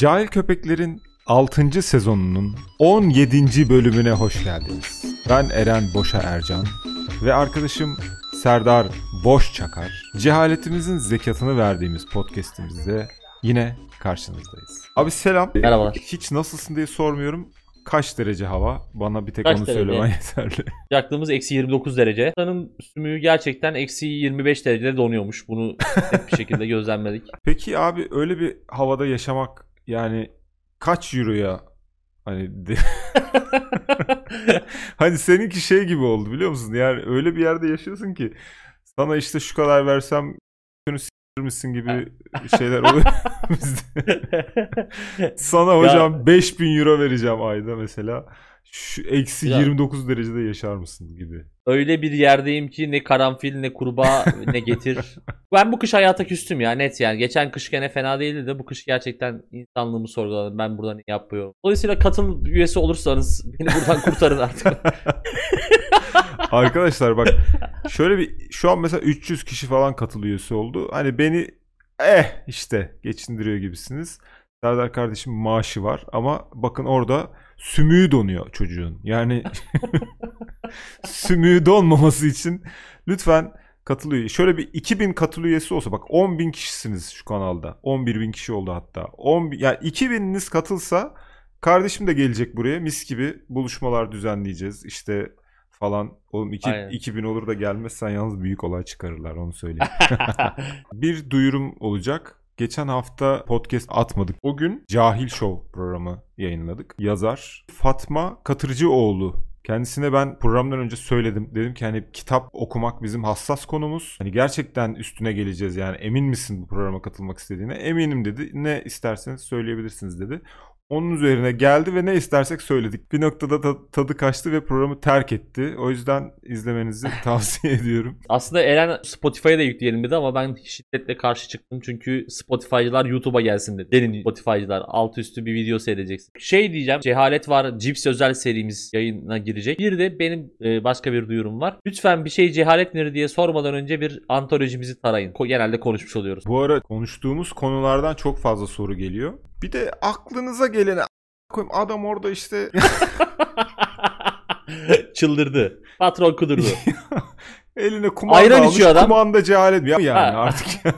Cahil Köpekler'in 6. sezonunun 17. bölümüne hoş geldiniz. Ben Eren Boşa Ercan ve arkadaşım Serdar Boş Çakar. Cehaletimizin zekatını verdiğimiz podcast'imizde yine karşınızdayız. Abi selam. Merhabalar. Hiç nasılsın diye sormuyorum. Kaç derece hava? Bana bir tek Kaç onu derece? söylemen yeterli. Sıcaklığımız eksi 29 derece. Havanın sümüğü gerçekten eksi 25 derecede donuyormuş. Bunu net bir şekilde gözlemledik. Peki abi öyle bir havada yaşamak yani kaç euroya hani hani seninki şey gibi oldu biliyor musun? Yani öyle bir yerde yaşıyorsun ki sana işte şu kadar versem s**tir misin gibi şeyler oluyor bizde. Sana hocam 5000 euro vereceğim ayda mesela. Şu eksi Ya. 29 derecede yaşar mısın gibi. Öyle bir yerdeyim ki ne karanfil ne kurbağa ne getir. Ben bu kış hayata küstüm ya net yani. Geçen kış gene fena değildi de bu kış gerçekten insanlığımı sorguladım. Ben burada ne yapıyorum. Dolayısıyla katıl üyesi olursanız beni buradan kurtarın artık. Arkadaşlar bak şöyle bir şu an mesela 300 kişi falan katıl üyesi oldu. Hani beni eh işte geçindiriyor gibisiniz. Serdar kardeşim maaşı var ama bakın orada sümüğü donuyor çocuğun. Yani sümüğü donmaması için lütfen katıl üye- Şöyle bir 2000 katıl üyesi olsa bak 10.000 kişisiniz şu kanalda. 11.000 kişi oldu hatta. 10 yani 2000'iniz katılsa kardeşim de gelecek buraya mis gibi buluşmalar düzenleyeceğiz. İşte falan. Oğlum iki- Aynen. 2000 olur da gelmezsen yalnız büyük olay çıkarırlar onu söyleyeyim. bir duyurum olacak. Geçen hafta podcast atmadık. O gün Cahil Show programı yayınladık. Yazar Fatma Katırcıoğlu. Kendisine ben programdan önce söyledim. Dedim ki hani kitap okumak bizim hassas konumuz. Hani gerçekten üstüne geleceğiz yani. Emin misin bu programa katılmak istediğine? Eminim dedi. Ne isterseniz söyleyebilirsiniz dedi. Onun üzerine geldi ve ne istersek söyledik. Bir noktada ta- tadı kaçtı ve programı terk etti. O yüzden izlemenizi tavsiye ediyorum. Aslında Eren Spotify'a da yükleyelim dedi ama ben şiddetle karşı çıktım. Çünkü Spotify'cılar YouTube'a gelsin dedi. Derin Spotify'cılar alt üstü bir video seyredeceksin. Şey diyeceğim. Cehalet var. Cips özel serimiz yayına girecek. Bir de benim e, başka bir duyurum var. Lütfen bir şey cehalet nedir diye sormadan önce bir antolojimizi tarayın. Ko- genelde konuşmuş oluyoruz. Bu ara konuştuğumuz konulardan çok fazla soru geliyor. Bir de aklınıza gelene koyayım adam orada işte Çıldırdı. Patron kudurdu. eline kumanda Ayran almış içiyor adam. kumanda cehalet mi? Yani artık.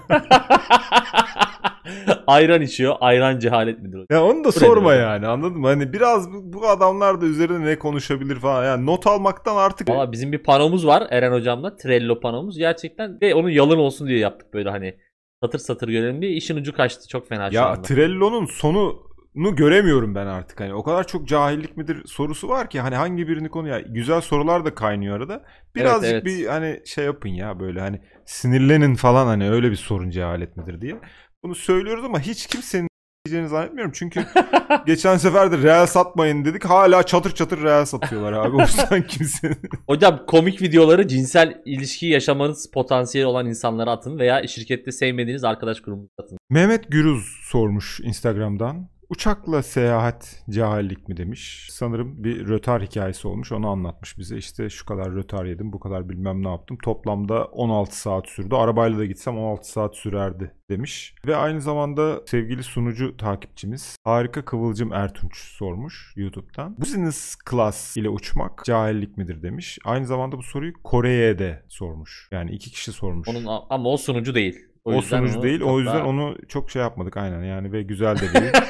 ayran içiyor. Ayran cehalet midir? ya onu da Bu sorma nedir? yani anladın mı? Hani biraz bu, bu adamlar da üzerine ne konuşabilir falan. Yani not almaktan artık Valla bizim bir panomuz var Eren hocamla. Trello panomuz. Gerçekten ve onun yalın olsun diye yaptık böyle hani. Satır satır görelim diye. işin ucu kaçtı. Çok fena şu ya anda. Trello'nun sonunu göremiyorum ben artık. Hani o kadar çok cahillik midir sorusu var ki hani hangi birini konu ya güzel sorular da kaynıyor arada. Birazcık evet. bir hani şey yapın ya böyle hani sinirlenin falan hani öyle bir sorun cehalet midir diye. Bunu söylüyoruz ama hiç kimsenin diyeceğini zannetmiyorum. Çünkü geçen sefer de reel satmayın dedik. Hala çatır çatır reel satıyorlar abi. O yüzden kimsenin Hocam komik videoları cinsel ilişki yaşamanız potansiyeli olan insanlara atın veya şirkette sevmediğiniz arkadaş grubumuza atın. Mehmet Gürüz sormuş Instagram'dan. Uçakla seyahat cahillik mi demiş. Sanırım bir rötar hikayesi olmuş. Onu anlatmış bize. İşte şu kadar rötar yedim, bu kadar bilmem ne yaptım. Toplamda 16 saat sürdü. Arabayla da gitsem 16 saat sürerdi demiş. Ve aynı zamanda sevgili sunucu takipçimiz Harika Kıvılcım Ertunç sormuş YouTube'dan. Business class ile uçmak cahillik midir demiş. Aynı zamanda bu soruyu Kore'ye de sormuş. Yani iki kişi sormuş. Onun ama o sunucu değil. O, yüzden sunucu onu değil. O yüzden daha- onu çok şey yapmadık aynen yani ve güzel de değil.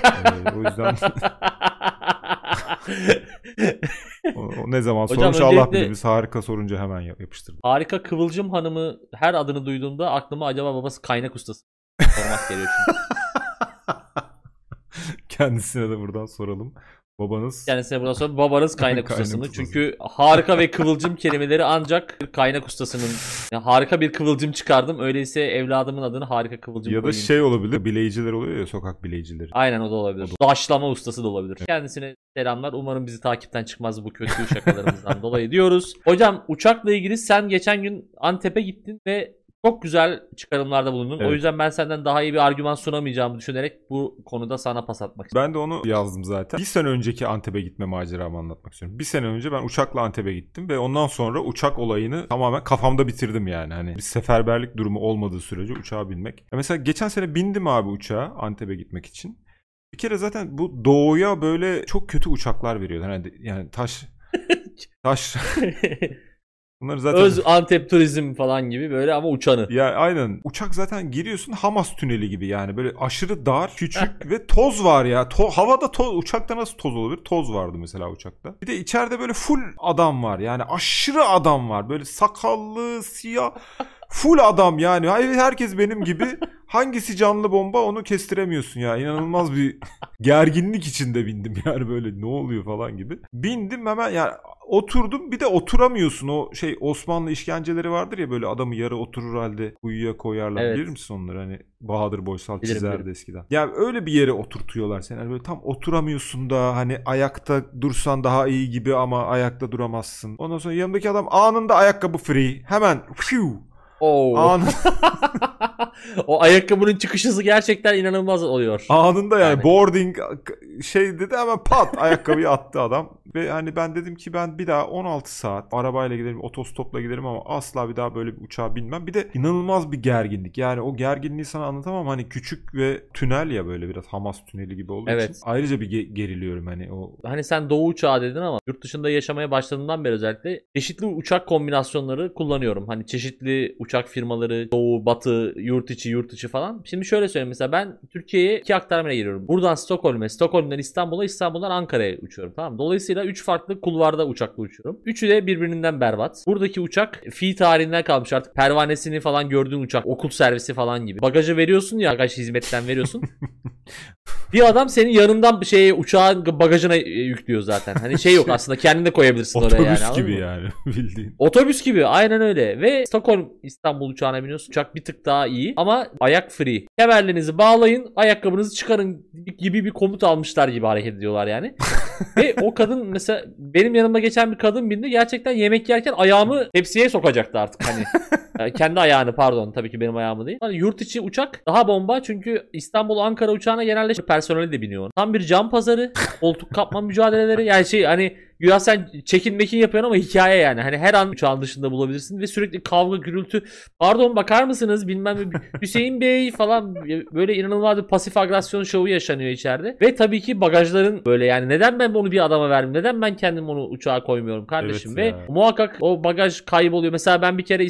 Ee, o yüzden o, o ne zaman Hocam sormuş Allah bilir. Biz harika sorunca hemen yap- yapıştırdık. Harika Kıvılcım Hanım'ı her adını duyduğumda aklıma acaba babası kaynak ustası sormak geliyor şimdi. Kendisine de buradan soralım. Babanız Kendisine buradan sonra babanız kaynak, Kaynak ustasını. ustası. Çünkü harika ve kıvılcım kelimeleri ancak kaynak ustasının Yani harika bir kıvılcım çıkardım. Öyleyse evladımın adını harika kıvılcım ya da koyayım. şey olabilir. Bileyiciler oluyor ya sokak bileyicileri. Aynen o da olabilir. Daşlama ustası da olabilir. Kendisine selamlar. Umarım bizi takipten çıkmaz bu kötü şakalarımızdan dolayı diyoruz. Hocam uçakla ilgili sen geçen gün Antep'e gittin ve çok güzel çıkarımlarda bulundun. O Evet. yüzden ben senden daha iyi bir argüman sunamayacağımı düşünerek bu konuda sana pas atmak istiyorum. Ben de onu yazdım zaten. Bir sene önceki Antep'e gitme maceramı anlatmak istiyorum. Bir sene önce ben uçakla Antep'e gittim ve ondan sonra uçak olayını tamamen kafamda bitirdim yani. Hani bir seferberlik durumu olmadığı sürece uçağa binmek. Ya mesela geçen sene bindim abi uçağa Antep'e gitmek için. Bir kere zaten bu doğuya böyle çok kötü uçaklar veriyorlar. Yani, yani taş taş bunları zaten Öz Antep turizm falan gibi böyle ama uçanı. ya aynen uçak zaten giriyorsun Hamas tüneli gibi yani böyle aşırı dar, küçük ve toz var ya. To- havada toz uçakta nasıl toz olabilir? Toz vardı mesela uçakta. Bir de içeride böyle full adam var. Yani aşırı adam var. Böyle sakallı, siyah full adam yani. Herkes benim gibi. Hangisi canlı bomba onu kestiremiyorsun ya. İnanılmaz bir gerginlik içinde bindim yani böyle ne oluyor falan gibi. Bindim hemen yani oturdum bir de oturamıyorsun. O şey Osmanlı işkenceleri vardır ya böyle adamı yarı oturur halde kuyuya koyarlar. Evet. Bilir misin onları hani Bahadır Boysal Bilirim, çizerdi bilirim. eskiden. Ya öyle bir yere oturtuyorlar seni. Yani böyle tam oturamıyorsun da hani ayakta dursan daha iyi gibi ama ayakta duramazsın. Ondan sonra yanındaki adam anında ayakkabı free. Hemen phew, Oo. o ayakkabının çıkış hızı gerçekten inanılmaz oluyor. Anında yani, Yani. boarding şey dedi hemen pat ayakkabıyı attı adam. Ve hani ben dedim ki ben bir daha 16 saat arabayla giderim, otostopla giderim ama asla bir daha böyle bir uçağa binmem. Bir de inanılmaz bir gerginlik. Yani o gerginliği sana anlatamam. Hani küçük ve tünel ya böyle biraz Hamas tüneli gibi olduğu Evet. için. Ayrıca bir ge- geriliyorum hani o Hani sen doğu uçağı dedin ama yurt dışında yaşamaya başladığımdan beri özellikle çeşitli uçak kombinasyonları kullanıyorum. Hani çeşitli uçak firmaları doğu, batı, yurt içi, yurt dışı falan. Şimdi şöyle söyleyeyim mesela ben Türkiye'ye iki aktarmayla geliyorum. Buradan Stockholm'e, Stockholm'dan İstanbul'a, İstanbul'dan Ankara'ya uçuyorum tamam mı? Dolayısıyla 3 farklı kulvarda uçakla uçuyorum. Üçü de birbirinden berbat. Buradaki uçak fi tarihinden kalmış artık pervanesini falan gördüğün uçak, okul servisi falan gibi. Bagajı veriyorsun ya bagaj hizmetten veriyorsun. Bir adam senin yanından şeye uçağın bagajına e, yüklüyor zaten. Hani şey yok aslında kendin de koyabilirsin oraya otobüs yani. anladın gibi mı? yani bildiğin. Otobüs gibi aynen öyle ve Stockholm İstanbul uçağına biniyorsun. Uçak bir tık daha iyi ama ayak free. Kemerlerinizi bağlayın, ayakkabınızı çıkarın gibi bir komut almışlar gibi hareket ediyorlar yani. ve o kadın mesela benim yanımda geçen bir kadın bindi gerçekten yemek yerken ayağımı tepsiye sokacaktı artık hani. Yani kendi ayağını pardon tabii ki benim ayağımı değil. Hani yurt içi uçak daha bomba çünkü İstanbul Ankara uçağına genelde personeli de biniyor. Tam bir cam pazarı, koltuk kapma mücadeleleri yani şey hani Güya sen çekin mekin yapıyorsun ama hikaye yani. Hani her an uçağın dışında bulabilirsin ve sürekli kavga gürültü. Pardon bakar mısınız bilmem. Hüseyin Bey falan böyle inanılmaz bir pasif agresyon şovu yaşanıyor içeride. Ve tabii ki bagajların böyle yani neden ben bunu bir adama vermem? Neden ben kendim onu uçağa koymuyorum kardeşim? Evet ve ya. muhakkak o bagaj kayboluyor. Mesela ben bir kere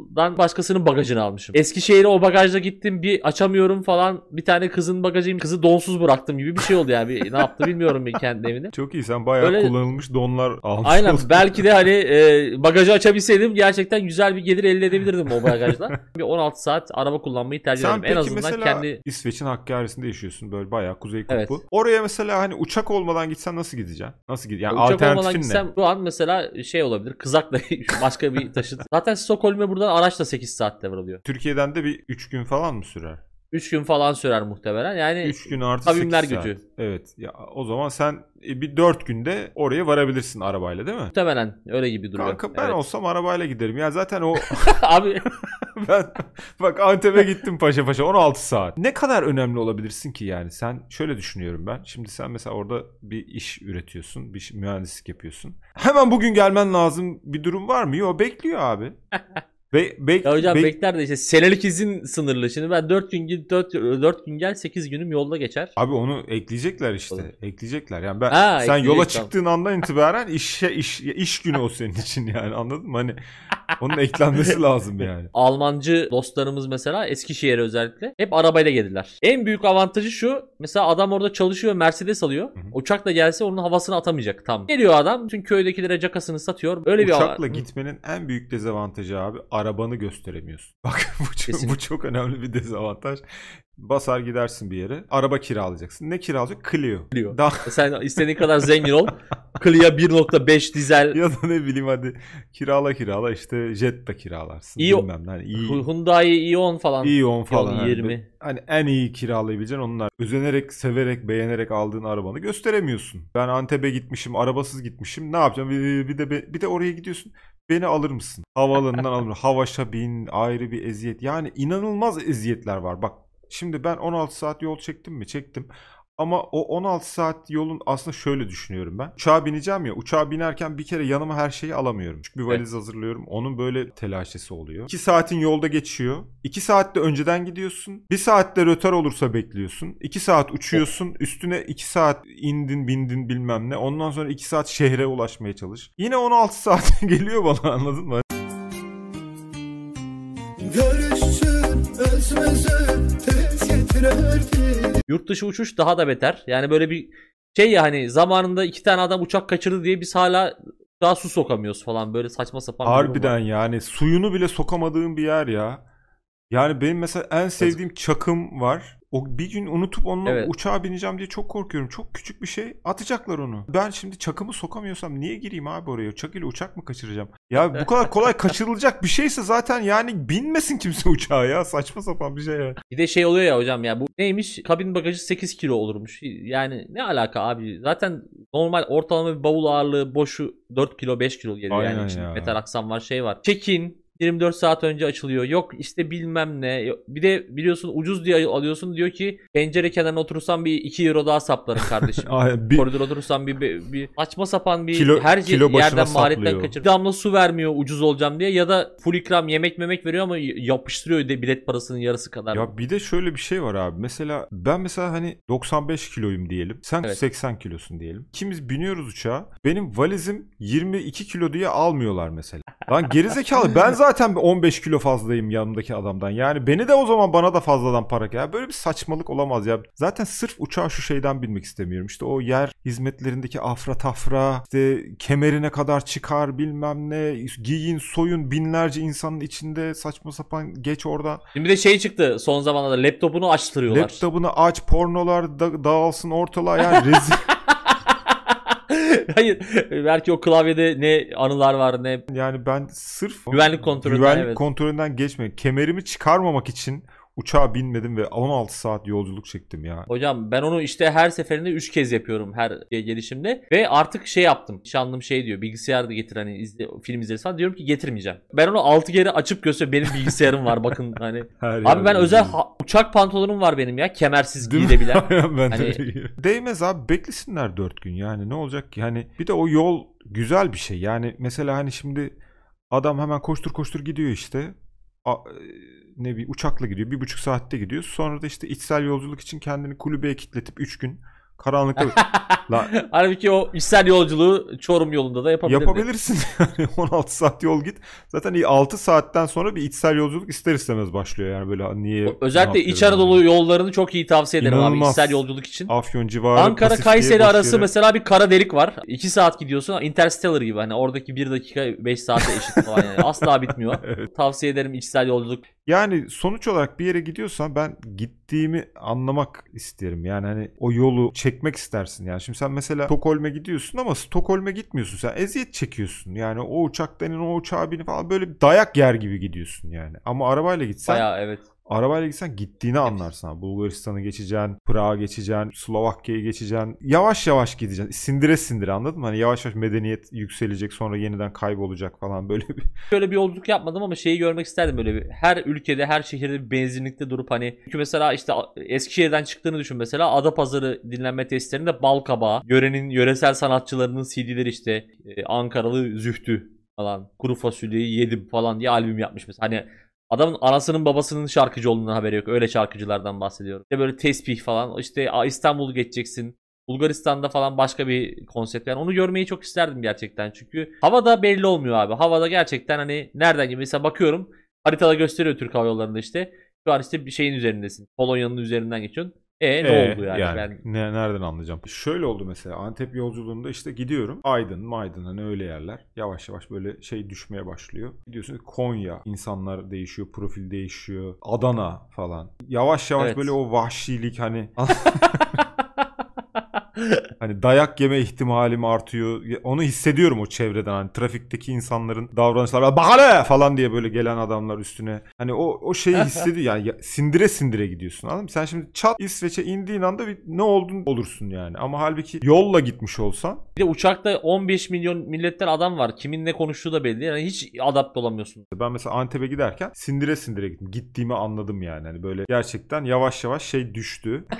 İstanbul'dan başkasının bagajını almışım. Eskişehir'e o bagajla gittim bir açamıyorum falan. Bir tane kızın bagajıyım. Kızı donsuz bıraktım gibi bir şey oldu yani. Bir, ne yaptı bilmiyorum bir kendi evinde. Çok iyi sen bayağı Öyle- kullanılmış donlar almış. Aynen oldun. belki de hani e, bagajı açabilseydim gerçekten güzel bir gelir elde edebilirdim o bagajla. bir 16 saat araba kullanmayı tercih ederim. En peki azından mesela kendi İsveç'in Hakkari'sinde yaşıyorsun böyle bayağı Kuzey Kutbu. Evet. Oraya mesela hani uçak olmadan gitsen nasıl gideceksin? Nasıl gideceksin? Yani uçak olmadan alternatifin ne? gitsem şu an mesela şey olabilir kızakla başka bir taşıt. Zaten Stockholm'e buradan araçla 8 saatte varılıyor. Türkiye'den de bir 3 gün falan mı sürer? 3 gün falan sürer muhtemelen. Yani 3 gün artı kavimler 8 saat. gücü. Evet. Ya o zaman sen e, bir 4 günde oraya varabilirsin arabayla değil mi? muhtemelen öyle gibi duruyor. Kanka ben Evet. olsam arabayla giderim. Ya zaten o Abi ben bak Antep'e gittim paşa paşa 16 saat. Ne kadar önemli olabilirsin ki yani? Sen şöyle düşünüyorum ben. Şimdi sen mesela orada bir iş üretiyorsun, bir mühendislik yapıyorsun. Hemen bugün gelmen lazım bir durum var mı? Yok bekliyor abi. Be, bek, ya hocam bek- bekler de işte senelik izin sınırlı. Şimdi ben 4 gün git 4, 4 gün gel 8 günüm yolda geçer. Abi onu ekleyecekler işte. Olur. Ekleyecekler. Yani ben Ha, sen yola çıktığın andan itibaren işe iş iş günü o senin için yani anladın mı? Hani onun eklenmesi lazım yani. Almancı dostlarımız mesela Eskişehir'e özellikle hep arabayla gelirler. En büyük avantajı şu. Mesela adam orada çalışıyor Mercedes alıyor. hı. Uçakla gelse onun havasını atamayacak tam. Geliyor adam bütün köydekilere cakasını satıyor. Öyle bir Uçakla Hı. gitmenin en büyük dezavantajı abi arabanı gösteremiyorsun. Bak bu çok, Kesinlikle. bu çok önemli bir dezavantaj. Basar gidersin bir yere. Araba kiralayacaksın. Ne kiralayacaksın? Clio. Clio. Daha Sen istediğin kadar zengin ol. Clio 1.5 dizel ya da ne bileyim hadi kirala kirala işte Jetta kiralarsın. İyi- Bilmem ne. Hani iyi, Hyundai Ion falan. iyi on falan. Ion hani. 20. Hani en iyi kiralayabileceğin onlar. Özenerek, severek, beğenerek aldığın arabanı gösteremiyorsun. Ben Antep'e gitmişim, arabasız gitmişim. Ne yapacağım? Bir, bir de bir de oraya gidiyorsun. Beni alır mısın? Havaalanından alır mısın? Havaşa bin ayrı bir eziyet. Yani inanılmaz eziyetler var. Bak şimdi ben 16 saat yol çektim mi? Çektim. Ama o 16 saat yolun aslında şöyle düşünüyorum ben. Uçağa bineceğim ya. Uçağa binerken bir kere yanıma her şeyi alamıyorum. Çünkü bir valiz hazırlıyorum. Onun böyle telaşesi oluyor. 2 saatin yolda geçiyor. 2 saatte önceden gidiyorsun. 1 saatte rötar olursa bekliyorsun. 2 saat uçuyorsun. Üstüne 2 saat indin bindin bilmem ne. Ondan sonra 2 saat şehre ulaşmaya çalış. Yine 16 saat geliyor bana anladın mı? Görüşsün özümüzü tez getirirdi Yurt dışı uçuş daha da beter. Yani böyle bir şey ya hani zamanında iki tane adam uçak kaçırdı diye biz hala daha su sokamıyoruz falan böyle saçma sapan. Harbiden yani suyunu bile sokamadığım bir yer ya. Yani benim mesela en sevdiğim çakım var. O bir gün unutup onunla Evet. uçağa bineceğim diye çok korkuyorum. Çok küçük bir şey. Atacaklar onu. Ben şimdi çakımı sokamıyorsam niye gireyim abi oraya? Çak ile uçak mı kaçıracağım? Ya bu kadar kolay kaçırılacak bir şeyse zaten yani binmesin kimse uçağa ya. Saçma sapan bir şey ya. Bir de şey oluyor ya hocam ya bu neymiş kabin bagajı 8 kilo olurmuş. Yani ne alaka abi zaten normal ortalama bir bavul ağırlığı boşu 4 kilo 5 kilo geliyor Aynen yani içinde ya. metal aksam var şey var. Check-in 24 saat önce açılıyor. Yok işte bilmem ne. Bir de biliyorsun ucuz diye alıyorsun diyor ki pencere kenarına oturursan bir 2 euro daha saplarım kardeşim. Ay, bir, Koridor oturursan bir, bir, bir saçma sapan bir Kilo- her kilo yerden maliyetten kaçır. Bir damla su vermiyor ucuz olacağım diye ya da full ikram yemek memek veriyor ama yapıştırıyor de bilet parasının yarısı kadar. Ya bir de şöyle bir şey var abi. Mesela ben mesela hani 95 kiloyum diyelim. Sen Evet. 80 kilosun diyelim. İkimiz biniyoruz uçağa. Benim valizim 22 kilo diye almıyorlar mesela. Lan gerizekalı ben zaten bir 15 kilo fazlayım yanımdaki adamdan. Yani beni de o zaman bana da fazladan para ya böyle bir saçmalık olamaz ya. Zaten sırf uçağa şu şeyden binmek istemiyorum. İşte o yer hizmetlerindeki afra tafra, işte kemerine kadar çıkar bilmem ne, giyin soyun binlerce insanın içinde saçma sapan geç oradan. Şimdi bir de şey çıktı son zamanlarda laptopunu açtırıyorlar. Laptopunu aç, pornolar da- dağılsın ortalığa yani rezil. Hayır. Belki o klavyede ne anılar var ne yani ben sırf Güvenlik kontrolünden, güvenlik evet. kontrolünden geçmedim. Kemerimi çıkarmamak için uçağa binmedim ve 16 saat yolculuk çektim ya. Hocam ben onu işte her seferinde 3 kez yapıyorum her gelişimde ve artık şey yaptım. Nişanlım şey diyor bilgisayar da getir hani izle, film izleriz falan diyorum ki getirmeyeceğim. Ben onu 6 kere açıp göster benim bilgisayarım var bakın hani. Her Abi ben özel ha- uçak pantolonum var benim ya kemersiz Değil giyilebilen. ben Hani-. Değmez abi beklesinler 4 gün yani ne olacak ki? Hani bir de o yol güzel bir şey. Yani mesela hani şimdi adam hemen koştur koştur gidiyor işte. E, ne bir uçakla gidiyor. Bir buçuk saatte gidiyor. Sonra da işte içsel yolculuk için kendini kulübeye kilitletip 3 gün karanlıkta La- Halbuki o içsel yolculuğu Çorum yolunda da yapabilirdi. yapabilirsin. Yani 16 saat yol git. Zaten 6 saatten sonra bir içsel yolculuk ister istemez başlıyor. Yani böyle niye Özellikle İç Anadolu yollarını çok iyi tavsiye ederim abi İnanılmaz. içsel yolculuk için. Afyon civarı Ankara Kayseri arası yere- mesela bir kara delik var. 2 saat gidiyorsun. Interstellar gibi hani oradaki 1 dakika 5 saate eşit falan yani. Asla bitmiyor. Evet. Tavsiye ederim içsel yolculuk. Yani sonuç olarak bir yere gidiyorsan ben gittiğimi anlamak isterim. Yani hani o yolu çekmek istersin. Yani şimdi sen mesela Stockholm'e gidiyorsun ama Stockholm'e gitmiyorsun. Sen eziyet çekiyorsun. Yani o uçaktan in o uçağa bin falan böyle bir dayak yer gibi gidiyorsun yani. Ama arabayla gitsen Bayağı evet. Arabayla gitsen gittiğini anlarsın. Bulgaristan'ı geçeceksin, Prag'a geçeceksin, Slovakya'yı geçeceksin. Yavaş yavaş gideceksin. Sindire sindire anladın mı? Hani yavaş yavaş medeniyet yükselecek sonra yeniden kaybolacak falan böyle bir. Böyle bir yolculuk yapmadım ama şeyi görmek isterdim böyle bir. Her ülkede, her şehirde bir benzinlikte durup hani çünkü mesela işte Eskişehir'den çıktığını düşün mesela Adapazarı dinlenme tesislerinde bal kabağı, yörenin yöresel sanatçılarının CD'leri işte e, Ankaralı Zühtü falan, kuru fasulyeyi yedim falan diye albüm yapmış mesela. Hani Adamın anasının babasının şarkıcı olduğundan haberi yok. Öyle şarkıcılardan bahsediyorum. İşte böyle tesbih falan. İşte "Aa, İstanbul'u geçeceksin. Bulgaristan'da falan başka bir konsept. Yani onu görmeyi çok isterdim gerçekten. Çünkü havada belli olmuyor abi. Havada gerçekten hani nereden gibi mesela bakıyorum haritada gösteriyor Türk Hava Yolları'nda işte. Şu an işte bir şeyin üzerindesin. Polonya'nın üzerinden geçiyorsun. E ne Ee, oldu yani? Ben ne, nereden anlayacağım? Şöyle oldu mesela Antep yolculuğunda işte gidiyorum. Aydın, Maydın hani öyle yerler. Yavaş yavaş böyle şey düşmeye başlıyor. Gidiyorsun Konya. insanlar değişiyor, profil değişiyor. Adana falan. Yavaş yavaş Evet. böyle o vahşilik hani hani dayak yeme ihtimalim artıyor. Onu hissediyorum o çevreden. Hani trafikteki insanların davranışları bahane falan diye böyle gelen adamlar üstüne. Hani o o şeyi hissediyor. Yani ya- sindire sindire gidiyorsun. Anladın mı? Sen şimdi çat İsveç'e indiğin anda bir ne oldun olursun yani. Ama halbuki yolla gitmiş olsan bir de uçakta 15 milyon milletten adam var. Kimin ne konuştuğu da belli. Yani hiç adapte olamıyorsun. ben mesela Antep'e giderken sindire sindire gittim. Gittiğimi anladım yani. Hani böyle gerçekten yavaş yavaş şey düştü.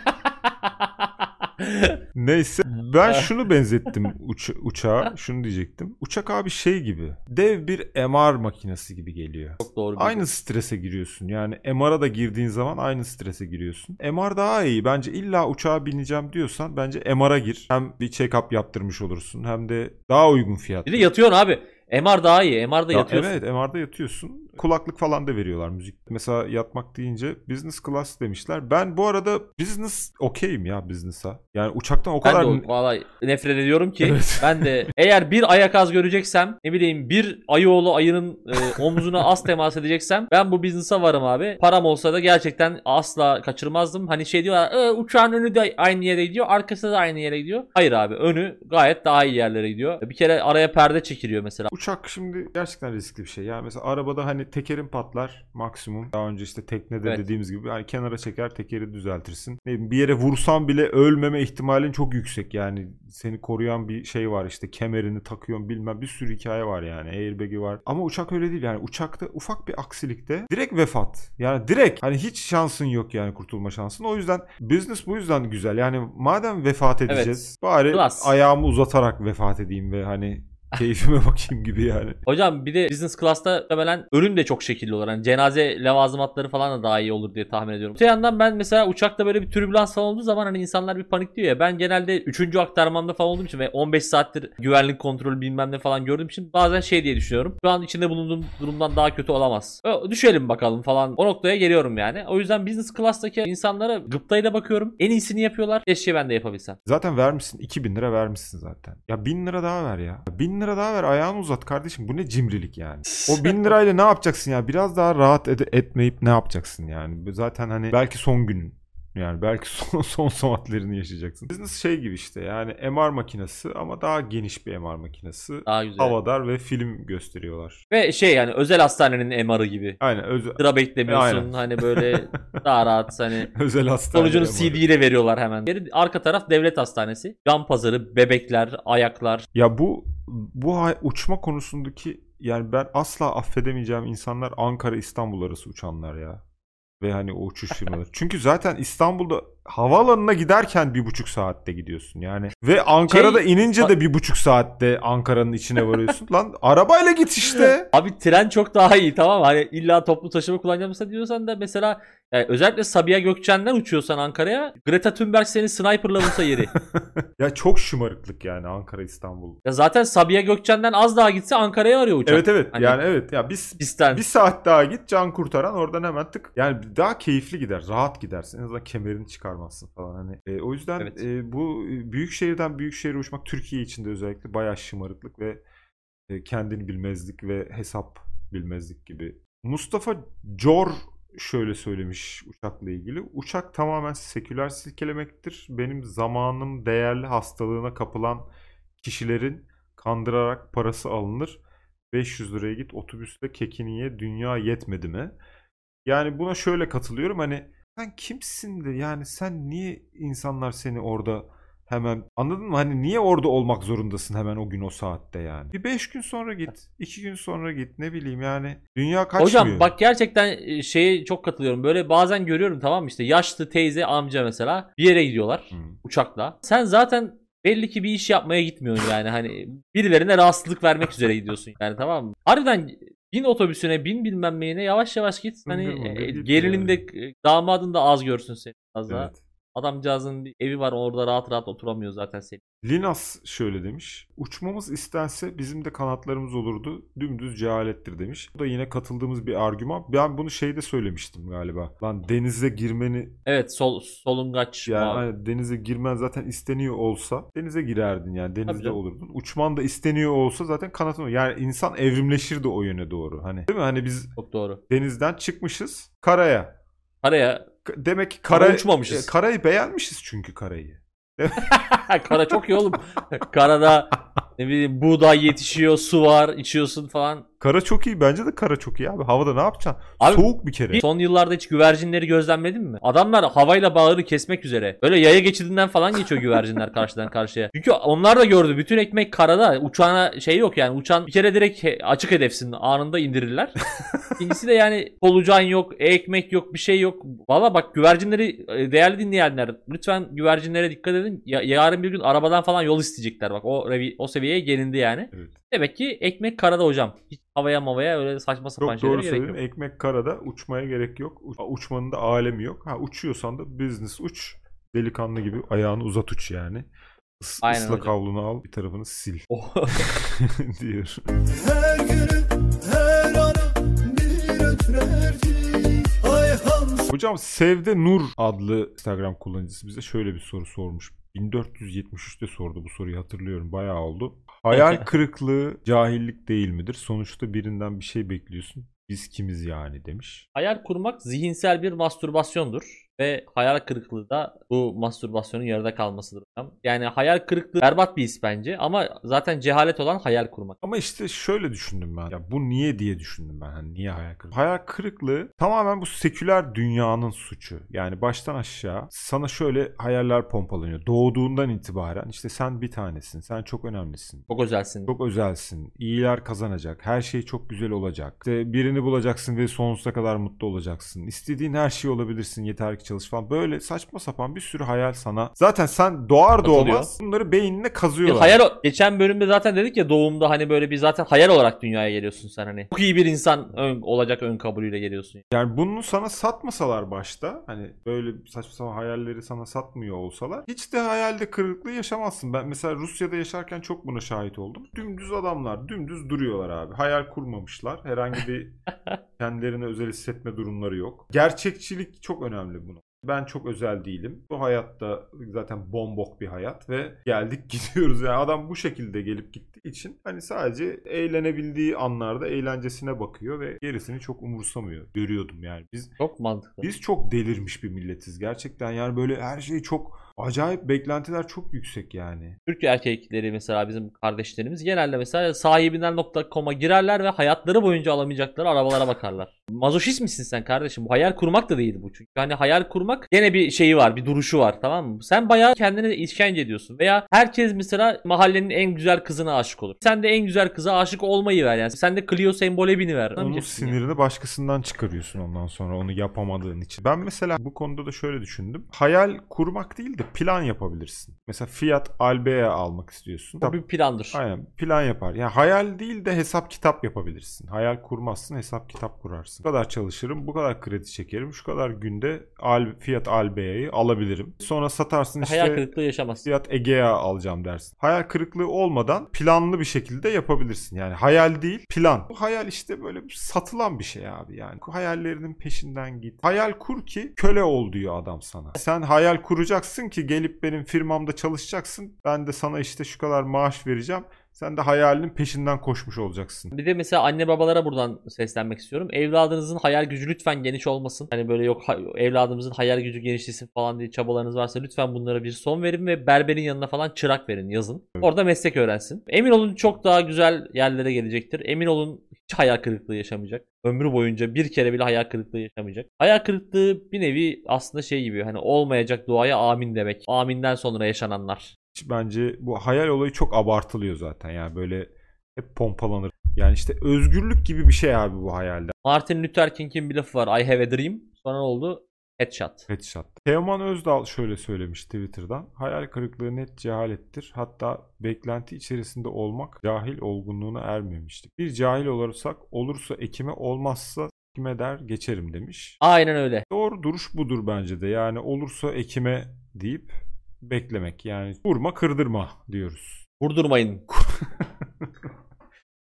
Neyse ben şunu benzettim uç- uçağa. Şunu diyecektim. Uçak abi şey gibi. Dev bir MR makinesi gibi geliyor. Çok doğru. bir Aynı strese giriyorsun. Yani MR'a da girdiğin zaman aynı strese giriyorsun. MR daha iyi. Bence illa uçağa bineceğim diyorsan bence MR'a gir. Hem bir check-up yaptırmış olursun hem de daha uygun fiyat. Bir de yatıyorsun abi. MR daha iyi. MR'da Ya yatıyorsun. Evet MR'da yatıyorsun. Kulaklık falan da veriyorlar müzik. Mesela yatmak deyince business class demişler. Ben bu arada business okeyim ya business'a. Yani uçaktan o Ben kadar... de o- vallahi nefret ediyorum ki Evet. ben de eğer bir ayak az göreceksem ne bileyim bir ayıoğlu ayının e, omzuna az temas edeceksem ben bu business'a varım abi. Param olsa da gerçekten asla kaçırmazdım. Hani şey diyorlar "E, uçağın önü de aynı yere gidiyor arkası da aynı yere gidiyor. Hayır abi önü gayet daha iyi yerlere gidiyor. Bir kere araya perde çekiliyor mesela. Uçak şimdi gerçekten riskli bir şey. Yani mesela arabada hani tekerin patlar maksimum. Daha önce işte teknede Evet. dediğimiz gibi hani kenara çeker tekeri düzeltirsin. Ne bileyim, bir yere vursan bile ölmeme ihtimalin çok yüksek. Yani seni koruyan bir şey var işte kemerini takıyorsun bilmem bir sürü hikaye var yani. Airbag'i var. Ama uçak öyle değil yani. Uçakta ufak bir aksilikte direkt vefat. Yani direkt hani hiç şansın yok yani kurtulma şansın. O yüzden business bu yüzden güzel. Yani madem vefat Evet. edeceğiz bari Class. ayağımı uzatarak vefat edeyim ve hani keyfime bakayım gibi yani. Hocam bir de business class'ta muhtemelen ölüm de çok şekilli olur. Hani cenaze levazımatları falan da daha iyi olur diye tahmin ediyorum. Öte yandan ben mesela uçakta böyle bir türbülans falan olduğu zaman hani insanlar bir panikliyor ya. Ben genelde 3. aktarmamda falan olduğum için ve 15 saattir güvenlik kontrolü bilmem ne falan gördüğüm için bazen şey diye düşünüyorum. Şu an içinde bulunduğum durumdan daha kötü olamaz. Ö, Düşelim bakalım falan. O noktaya geliyorum yani. O yüzden business class'taki insanlara gıptayla bakıyorum. En iyisini yapıyorlar. Keşke ben de yapabilsem. Zaten vermişsin 2000 lira vermişsin zaten. Ya 1000 lira daha ver ya. 1000 lira daha ver ayağını uzat kardeşim. Bu ne cimrilik yani. O 1000 lirayla ne yapacaksın ya? Biraz daha rahat ede- etmeyip ne yapacaksın yani? Zaten hani belki son günün. Yani belki son, son saatlerini yaşayacaksın. Business şey gibi işte yani MR makinesi ama daha geniş bir MR makinesi. Daha güzel. Havadar ve film gösteriyorlar. Ve şey yani özel hastanenin MR'ı gibi. Aynen özel, Sıra beklemiyorsun. Aynen. Hani böyle daha rahat hani özel hastane. Sonucunu MR'ı. CD ile veriyorlar hemen. Geri, arka taraf devlet hastanesi. Can pazarı, bebekler, ayaklar. Ya bu bu uçma konusundaki yani ben asla affedemeyeceğim insanlar Ankara İstanbul arası uçanlar ya. Ve hani o uçuş firmaları. Çünkü zaten İstanbul'da havaalanına giderken bir buçuk saatte gidiyorsun yani. Ve Ankara'da Şey- inince de bir buçuk saatte Ankara'nın içine varıyorsun. Lan arabayla git işte. Abi tren çok daha iyi tamam? Hani illa toplu taşıma kullanacağım mesela diyorsan da mesela yani özellikle Sabiha Gökçen'den uçuyorsan Ankara'ya Greta Thunberg seni sniperla vursa yeri. ya çok şımarıklık yani Ankara İstanbul. ya zaten Sabiha Gökçen'den az daha gitse Ankara'ya arıyor uçak. Evet evet Hani- yani evet ya biz Pistten. bir saat daha git can kurtaran oradan hemen tık. Yani daha keyifli gider rahat gidersin en azından kemerini çıkarmazsın falan hani. E, o yüzden Evet. e, bu e, büyük şehirden büyük şehre uçmak Türkiye içinde özellikle bayağı şımarıklık ve e, kendini bilmezlik ve hesap bilmezlik gibi. Mustafa Cor şöyle söylemiş uçakla ilgili. Uçak tamamen seküler silkelemektir. Benim zamanım değerli hastalığına kapılan kişilerin kandırarak parası alınır. 500 liraya git otobüsle kekini ye dünya yetmedi mi? Yani buna şöyle katılıyorum hani sen kimsin de yani sen niye insanlar seni orada hemen anladın mı? Hani niye orada olmak zorundasın hemen o gün o saatte yani? Bir 5 gün sonra git, 2 gün sonra git ne bileyim yani dünya kaçmıyor. Hocam bak gerçekten e, şeye çok katılıyorum. Böyle bazen görüyorum tamam mı işte yaşlı teyze amca mesela bir yere gidiyorlar Hı. uçakla. Sen zaten belli ki bir iş yapmaya gitmiyorsun yani hani birilerine rahatsızlık vermek üzere gidiyorsun yani tamam mı? Harbiden bin otobüsüne bin bilmem neyine yavaş yavaş git. Hani hıngır e, git gelininde e, damadın da az görsün seni az daha. Evet. Adamcağızın bir evi var orada rahat rahat oturamıyor zaten seni. Linas şöyle demiş. Uçmamız istense bizim de kanatlarımız olurdu. Dümdüz cehalettir demiş. Bu da yine katıldığımız bir argüman. Ben bunu şeyde söylemiştim galiba. Lan denize girmeni Evet sol solungaç. yani hani denize girmen zaten isteniyor olsa denize girerdin yani denizde olurdun. Uçman da isteniyor olsa zaten kanatın. Yani insan evrimleşirdi o yöne doğru. Hani değil mi? Hani biz Çok doğru. denizden çıkmışız karaya. Araya K- Demek ki Ama kara uçmamışız. e, karayı beğenmişiz çünkü karayı. Kara çok iyi oğlum. Karada ne bileyim buğday yetişiyor, su var, içiyorsun falan. Kara çok iyi. Bence de kara çok iyi abi. Havada ne yapacaksın? Abi- Soğuk bir kere. Son yıllarda hiç güvercinleri gözlemledin mi? Adamlar havayla bağırı kesmek üzere. Böyle yaya geçidinden falan geçiyor güvercinler karşıdan karşıya. Çünkü onlar da gördü. Bütün ekmek karada. Uçağına şey yok yani. Uçan bir kere direkt açık hedefsin. Anında indirirler. İkincisi de yani solucan yok, ekmek yok, bir şey yok. Valla bak güvercinleri e, değerli dinleyenler lütfen güvercinlere dikkat edin. Ya- yarın bir gün arabadan falan yol isteyecekler. Bak o o seviyeye gelindi yani. Evet. Demek ki ekmek karada hocam. Hiç havaya mavaya öyle saçma sapan Çok şeylere doğru gerek yok. söylüyorsun. Ekmek karada uçmaya gerek yok. Uç- Uçmanın da alemi yok. Ha uçuyorsan da business uç. Delikanlı gibi ayağını uzat uç yani. Is- Aynen ıslak hocam. havlunu al bir tarafını sil Oh. diyor. Her günü her anı bir Ay Hans Hocam Sevde Nur adlı Instagram kullanıcısı bize şöyle bir soru sormuş. 1473'te sordu bu soruyu hatırlıyorum. Bayağı oldu. Hayal kırıklığı cahillik değil midir? Sonuçta birinden bir şey bekliyorsun. Biz kimiz yani demiş. Hayal kurmak zihinsel bir mastürbasyondur. Ve hayal kırıklığı da bu mastürbasyonun yarıda kalmasıdır. hocam. Yani hayal kırıklığı berbat bir his bence ama zaten cehalet olan hayal kurmak. Ama işte şöyle düşündüm ben. Ya bu niye diye düşündüm ben. Hani niye hayal kırıklığı? Hayal kırıklığı tamamen bu seküler dünyanın suçu. Yani baştan aşağı sana şöyle hayaller pompalanıyor. Doğduğundan itibaren işte sen bir tanesin. Sen çok önemlisin. Çok özelsin. Çok özelsin. İyiler kazanacak. Her şey çok güzel olacak. İşte birini bulacaksın ve sonsuza kadar mutlu olacaksın. İstediğin her şey olabilirsin. Yeter ki çalış falan. Böyle saçma sapan bir sürü hayal sana. Zaten sen doğar doğmaz bunları beynine kazıyorlar. hayal geçen bölümde zaten dedik ya doğumda hani böyle bir zaten hayal olarak dünyaya geliyorsun sen hani. Çok iyi bir insan ön, olacak ön kabulüyle geliyorsun. Yani bunu sana satmasalar başta hani böyle saçma sapan hayalleri sana satmıyor olsalar hiç de hayalde kırıklığı yaşamazsın. Ben mesela Rusya'da yaşarken çok buna şahit oldum. Dümdüz adamlar dümdüz duruyorlar abi. Hayal kurmamışlar. Herhangi bir kendilerine özel hissetme durumları yok. Gerçekçilik çok önemli bunu. Ben çok özel değilim. Bu hayatta zaten bombok bir hayat ve geldik gidiyoruz. Yani adam bu şekilde gelip gittiği için hani sadece eğlenebildiği anlarda eğlencesine bakıyor ve gerisini çok umursamıyor. Görüyordum yani. Biz Çok mantıklı. biz çok delirmiş bir milletiz gerçekten. Yani böyle her şey çok acayip beklentiler çok yüksek yani. Türk erkekleri mesela bizim kardeşlerimiz genelde mesela sahibinden.com'a girerler ve hayatları boyunca alamayacakları arabalara bakarlar. Mazoşist misin sen kardeşim? Bu hayal kurmak da değil bu çünkü. Hani hayal kurmak gene bir şeyi var, bir duruşu var tamam mı? Sen bayağı kendine işkence ediyorsun. Veya herkes mesela mahallenin en güzel kızına aşık olur. Sen de en güzel kıza aşık olmayı ver yani. Sen de Clio sembole biniver. Onun Anlamayacaksın yani. sinirini başkasından çıkarıyorsun ondan sonra onu yapamadığın için. Ben mesela bu konuda da şöyle düşündüm. Hayal kurmak değil de plan yapabilirsin. Mesela Fiat Albea almak istiyorsun. Bu bir plandır. Aynen plan yapar. Yani hayal değil de hesap kitap yapabilirsin. Hayal kurmazsın hesap kitap kurarsın. Bu kadar çalışırım, bu kadar kredi çekerim, şu kadar günde Al, Fiat Albea'yı alabilirim. Sonra satarsın işte Hayal kırıklığı yaşamazsın. Fiat Egea alacağım dersin. Hayal kırıklığı olmadan planlı bir şekilde yapabilirsin. Yani hayal değil plan. Bu hayal işte böyle satılan bir şey abi yani. Hayallerinin peşinden git. Hayal kur ki köle ol diyor adam sana. Sen hayal kuracaksın ki gelip benim firmamda çalışacaksın. Ben de sana işte şu kadar maaş vereceğim. Sen de hayalinin peşinden koşmuş olacaksın. Bir de mesela anne babalara buradan seslenmek istiyorum. Evladınızın hayal gücü lütfen geniş olmasın. Hani böyle yok ha- evladımızın hayal gücü genişlesin falan diye çabalarınız varsa lütfen bunlara bir son verin ve berberin yanına falan çırak verin yazın. Evet. Orada meslek öğrensin. Emin olun çok daha güzel yerlere gelecektir. Emin olun hiç hayal kırıklığı yaşamayacak. Ömrü boyunca bir kere bile hayal kırıklığı yaşamayacak. Hayal kırıklığı bir nevi aslında şey gibi hani olmayacak duaya amin demek. Aminden sonra yaşananlar. Bence bu hayal olayı çok abartılıyor zaten. Yani böyle hep pompalanır. Yani işte özgürlük gibi bir şey abi bu hayalde. Martin Luther King'in bir lafı var. I have a dream. Sonra ne oldu? Headshot. Headshot. Teoman Özdal şöyle söylemiş Twitter'dan. Hayal kırıklığı net cehalettir. Hatta beklenti içerisinde olmak cahil olgunluğuna ermemiştir. Bir cahil olursak olursa ekime olmazsa kime der geçerim demiş. Aynen öyle. Doğru duruş budur bence de. Yani olursa ekime deyip beklemek. Yani vurma kırdırma diyoruz. Vurdurmayın.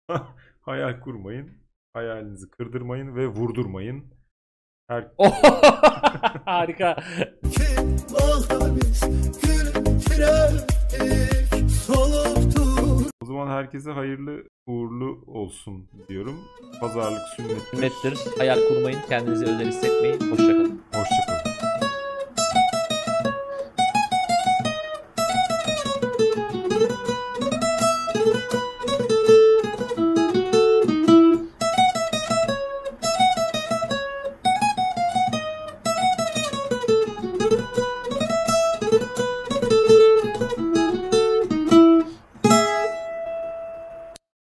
Hayal kurmayın. Hayalinizi kırdırmayın ve vurdurmayın. Her Harika. O zaman herkese hayırlı uğurlu olsun diyorum. Pazarlık sünnet. Sünnettir. Hayal kurmayın. Kendinizi özel hissetmeyin. Hoşçakalın. Hoşçakalın.